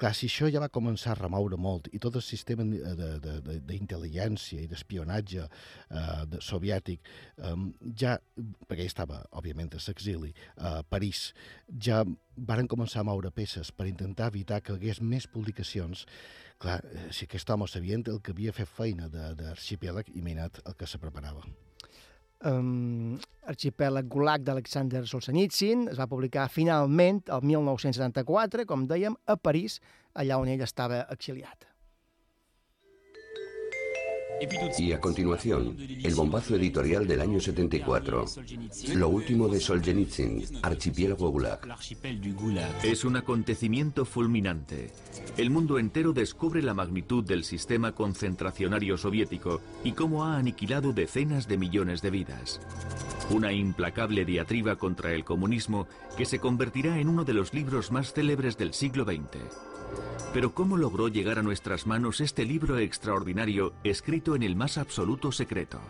Clar, si això ja va començar a remoure molt i tot el sistema de- d'intel·ligència i d'espionatge eh, de, soviètic, eh, ja, perquè estava, òbviament, a l'exili, a París, ja varen començar a moure peces per intentar evitar que hi hagués més publicacions. Clar, eh, si aquest home sabia el que havia fet feina d'arxipèlag, imagina't el que se preparava. Um, Arxipèlag Gulag d'Alexander Solzhenitsyn es va publicar finalment el 1974, com dèiem, a París, allà on ell estava exiliat. Y a continuación, el bombazo editorial del año 74. Lo último de Solzhenitsyn, Archipiélago Gulag. Es un acontecimiento fulminante. El mundo entero descubre la magnitud del sistema concentracionario soviético y cómo ha aniquilado decenas de millones de vidas. Una implacable diatriba contra el comunismo que se convertirá en uno de los libros más célebres del siglo XX. Pero ¿cómo logró llegar a nuestras manos este libro extraordinario escrito en el más absoluto secreto?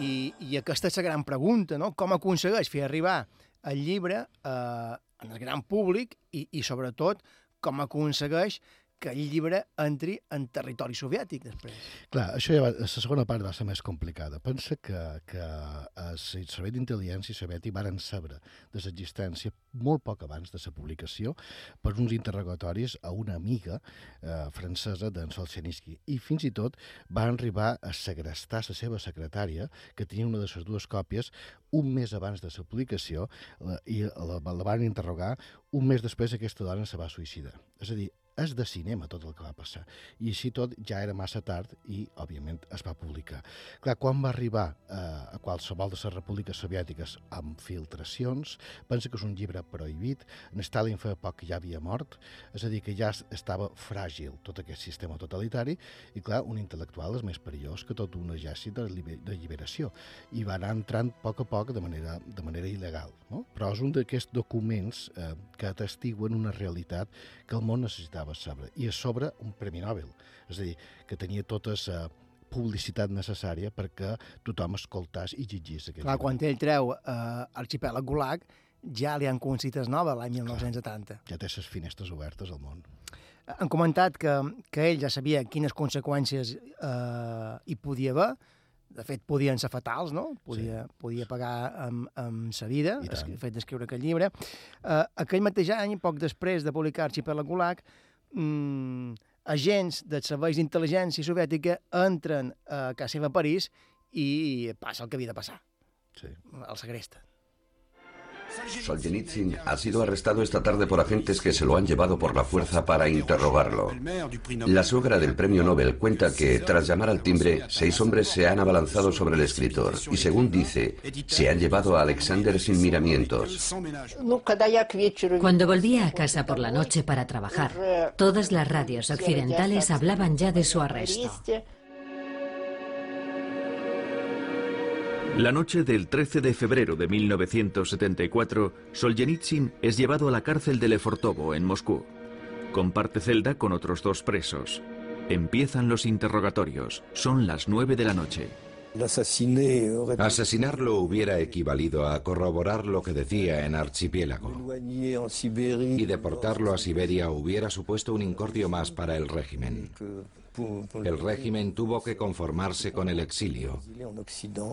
I, I aquesta és la gran pregunta, no? Com aconsegueix fer arribar el llibre eh, el gran públic i, i sobretot, com aconsegueix que el llibre entri en territori soviètic després. Clar, això ja va, la segona part va ser més complicada. Pensa que, que el Servei d'Intel·ligència soviètic varen saber de l'existència molt poc abans de la publicació per uns interrogatoris a una amiga eh, francesa d'en Solzhenitsyn i fins i tot van arribar a segrestar la seva secretària, que tenia una de les dues còpies, un mes abans de la publicació la, i la, la van interrogar un mes després aquesta dona se va suïcidar. És a dir, és de cinema tot el que va passar. I així tot ja era massa tard i, òbviament, es va publicar. Clar, quan va arribar eh, a qualsevol de les repúbliques soviètiques amb filtracions, pensa que és un llibre prohibit, en Stalin feia poc ja havia mort, és a dir, que ja estava fràgil tot aquest sistema totalitari, i clar, un intel·lectual és més perillós que tot un exèrcit de, de lliberació, i va anar entrant a poc a poc de manera, de manera il·legal. No? Però és un d'aquests documents eh, que atestiguen una realitat que el món necessitava saber, i a sobre un Premi Nobel, és a dir, que tenia tota la publicitat necessària perquè tothom escoltàs i llegís aquest Clar, llibre. quan ell treu eh, Arxipèlag Gulag, ja li han concedit el Nobel l'any 1970. Ja té les finestres obertes al món. Han comentat que, que ell ja sabia quines conseqüències eh, hi podia haver, de fet, podien ser fatals, no? Podia, sí. podia pagar amb, amb sa vida, el fet d'escriure aquest llibre. Uh, aquell mateix any, poc després de publicar Arxipèlag Gulag, mm, agents dels serveis d'intel·ligència soviètica entren a casa seva a París i passa el que havia de passar. Sí. El segresta. Solzhenitsyn ha sido arrestado esta tarde por agentes que se lo han llevado por la fuerza para interrogarlo. La suegra del premio Nobel cuenta que, tras llamar al timbre, seis hombres se han abalanzado sobre el escritor y, según dice, se han llevado a Alexander sin miramientos. Cuando volvía a casa por la noche para trabajar, todas las radios occidentales hablaban ya de su arresto. La noche del 13 de febrero de 1974, Solzhenitsyn es llevado a la cárcel de Lefortovo, en Moscú. Comparte celda con otros dos presos. Empiezan los interrogatorios. Son las 9 de la noche. Asesinarlo hubiera equivalido a corroborar lo que decía en Archipiélago. Y deportarlo a Siberia hubiera supuesto un incordio más para el régimen. El régimen tuvo que conformarse con el exilio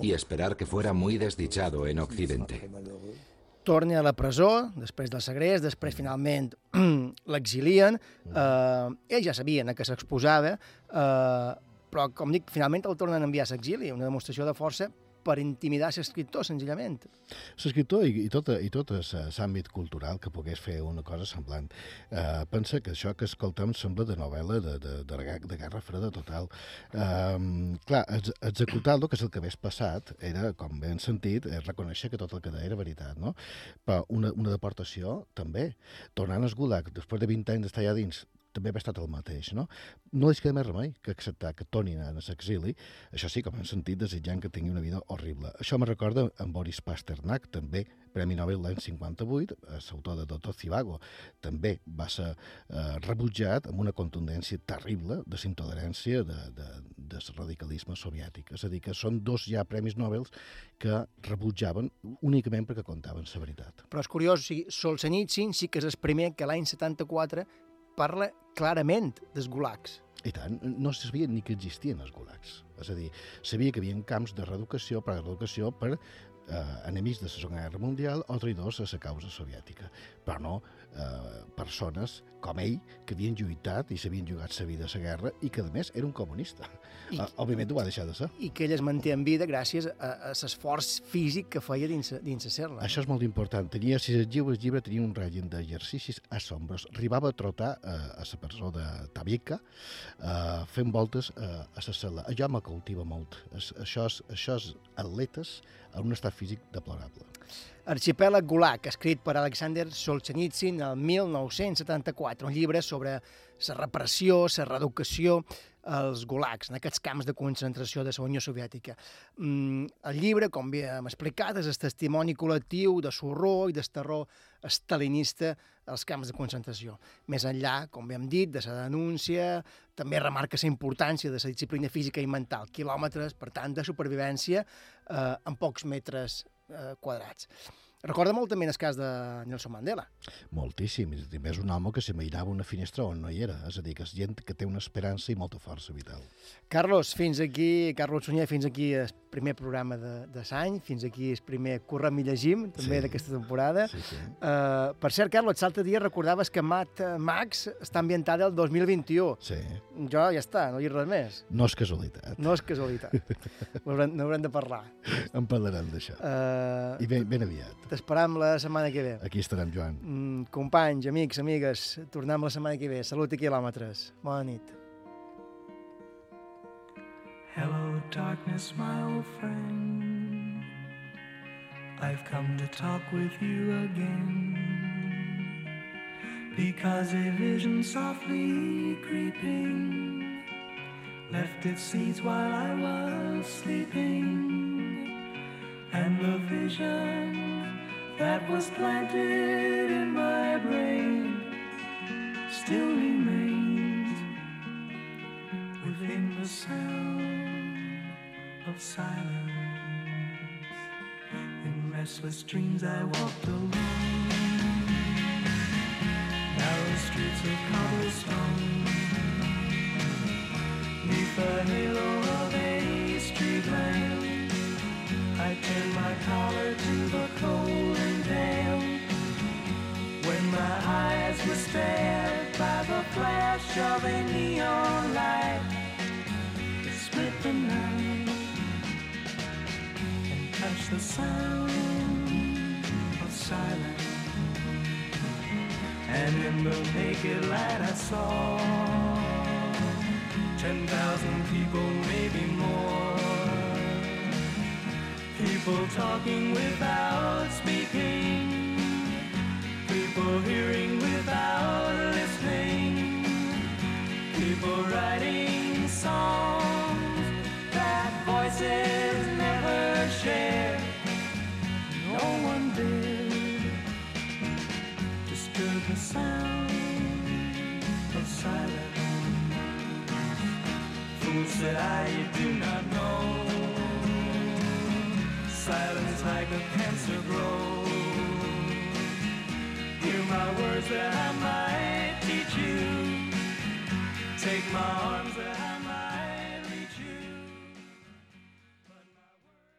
y esperar que fuera muy desdichado en Occidente. torna a la presó, després del segrest, després finalment <clears throat> l'exilien, eh, ells ja sabien a què s'exposava, eh, però, com dic, finalment el tornen a enviar a l'exili, una demostració de força per intimidar l'escriptor, senzillament. L'escriptor i, i tot, i tot l'àmbit cultural que pogués fer una cosa semblant. Uh, pensa que això que escoltem sembla de novel·la de, de, de, de guerra freda total. Uh, clar, ex executar-lo, que és el que hagués passat, era, com ben sentit, és reconèixer que tot el que deia era veritat, no? Però una, una deportació, també. Tornant al Gulag, després de 20 anys d'estar allà dins, també va estat el mateix, no? No els queda més remei que acceptar que tornin a l'exili, això sí, com hem sentit, desitjant que tingui una vida horrible. Això me recorda en Boris Pasternak, també Premi Nobel l'any 58, l'autor de Doctor Zivago, també va ser eh, rebutjat amb una contundència terrible de intolerància de, de, del radicalisme soviètic. És a dir, que són dos ja Premis Nobel que rebutjaven únicament perquè contaven la veritat. Però és curiós, o sigui, Solzhenitsyn sí que és el primer que l'any 74 parla clarament dels gulags. I tant, no sabia ni que existien els gulags. És a dir, sabia que hi havia camps de reeducació per reeducació per eh, enemics de la Segona Guerra Mundial o traïdors a la causa soviètica, però no eh, persones com ell que havien lluitat i s'havien jugat la vida a la guerra i que, a més, era un comunista. I, uh, òbviament ho va deixar de ser. I que ell es manté en vida gràcies a, a l'esforç físic que feia dins, dins la serra. Això és molt important. Tenia, si es lliure, el llibre tenia un règim d'exercicis assombros. Arribava a trotar eh, a la presó de Tabica eh, fent voltes eh, a la cel·la. Allò me cautiva molt. Es, això, és, això és atletes en un estat físic deplorable. Arxipèlag Gulag, escrit per Alexander Solzhenitsyn el 1974, un llibre sobre la repressió, la reeducació, als gulags, en aquests camps de concentració de la Unió Soviètica. Mm, el llibre, com bé hem explicat, és el testimoni col·lectiu de l'horror i del terror estalinista als camps de concentració. Més enllà, com bé hem dit, de la denúncia, també remarca la importància de la disciplina física i mental, quilòmetres, per tant, de supervivència eh, en pocs metres eh, quadrats. Recorda molt també el cas de Nelson Mandela. Moltíssim. I també és un home que s'imaginava una finestra on no hi era. És a dir, que és gent que té una esperança i molta força vital. Carlos, fins aquí, Carlos Sunyer, fins aquí el primer programa de, de l'any, fins aquí el primer Correm i llegim, també sí. d'aquesta temporada. Sí, sí. Uh, per cert, Carlos, l'altre dia recordaves que Mat Max està ambientada el 2021. Sí. Jo ja està, no hi res més. No és casualitat. No és casualitat. <laughs> N'haurem de parlar. En parlarem d'això. Uh, I ben, ben aviat. T'esperam la setmana que ve. Aquí estarem, Joan. Mm, companys, amics, amigues, tornem la setmana que ve. Salut i quilòmetres. Bona nit. Hello, darkness, my old friend. I've come to talk with you again. Because a vision softly creeping left its seeds while I was sleeping. And the vision that was planted in my brain still remains within the sound of silence. In restless dreams I walked alone, narrow streets of cobblestone, neath the halo of a street lamp. I turned my collar to the my eyes were stared by the flash of a neon light, it split the night and touched the sound of silence. And in the naked light I saw ten thousand people, maybe more. People talking without speaking. People hearing without listening. People writing songs that voices never share. No one did disturb the sound of silence. Fool said I, do not know. Silence like a cancer grows. My words that I might teach you. Take my arms that I